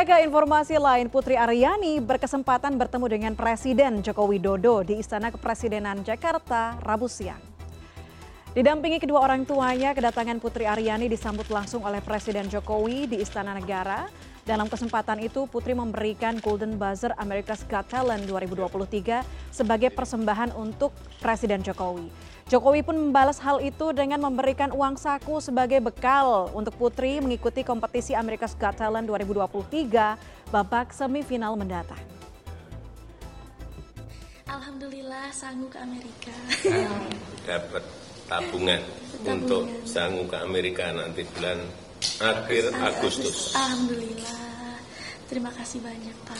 Ke informasi lain, Putri Aryani berkesempatan bertemu dengan Presiden Joko Widodo di Istana Kepresidenan Jakarta Rabu siang. Didampingi kedua orang tuanya, kedatangan Putri Aryani disambut langsung oleh Presiden Jokowi di Istana Negara. Dalam kesempatan itu, Putri memberikan Golden Buzzer America's Got Talent 2023 sebagai persembahan untuk Presiden Jokowi. Jokowi pun membalas hal itu dengan memberikan uang saku sebagai bekal untuk Putri mengikuti kompetisi America's Got Talent 2023 babak semifinal mendatang. Alhamdulillah sanggup ke Amerika. dapat tabungan Tabungan. untuk sanggup ke Amerika nanti bulan akhir Agustus. Alhamdulillah. Terima kasih banyak Pak.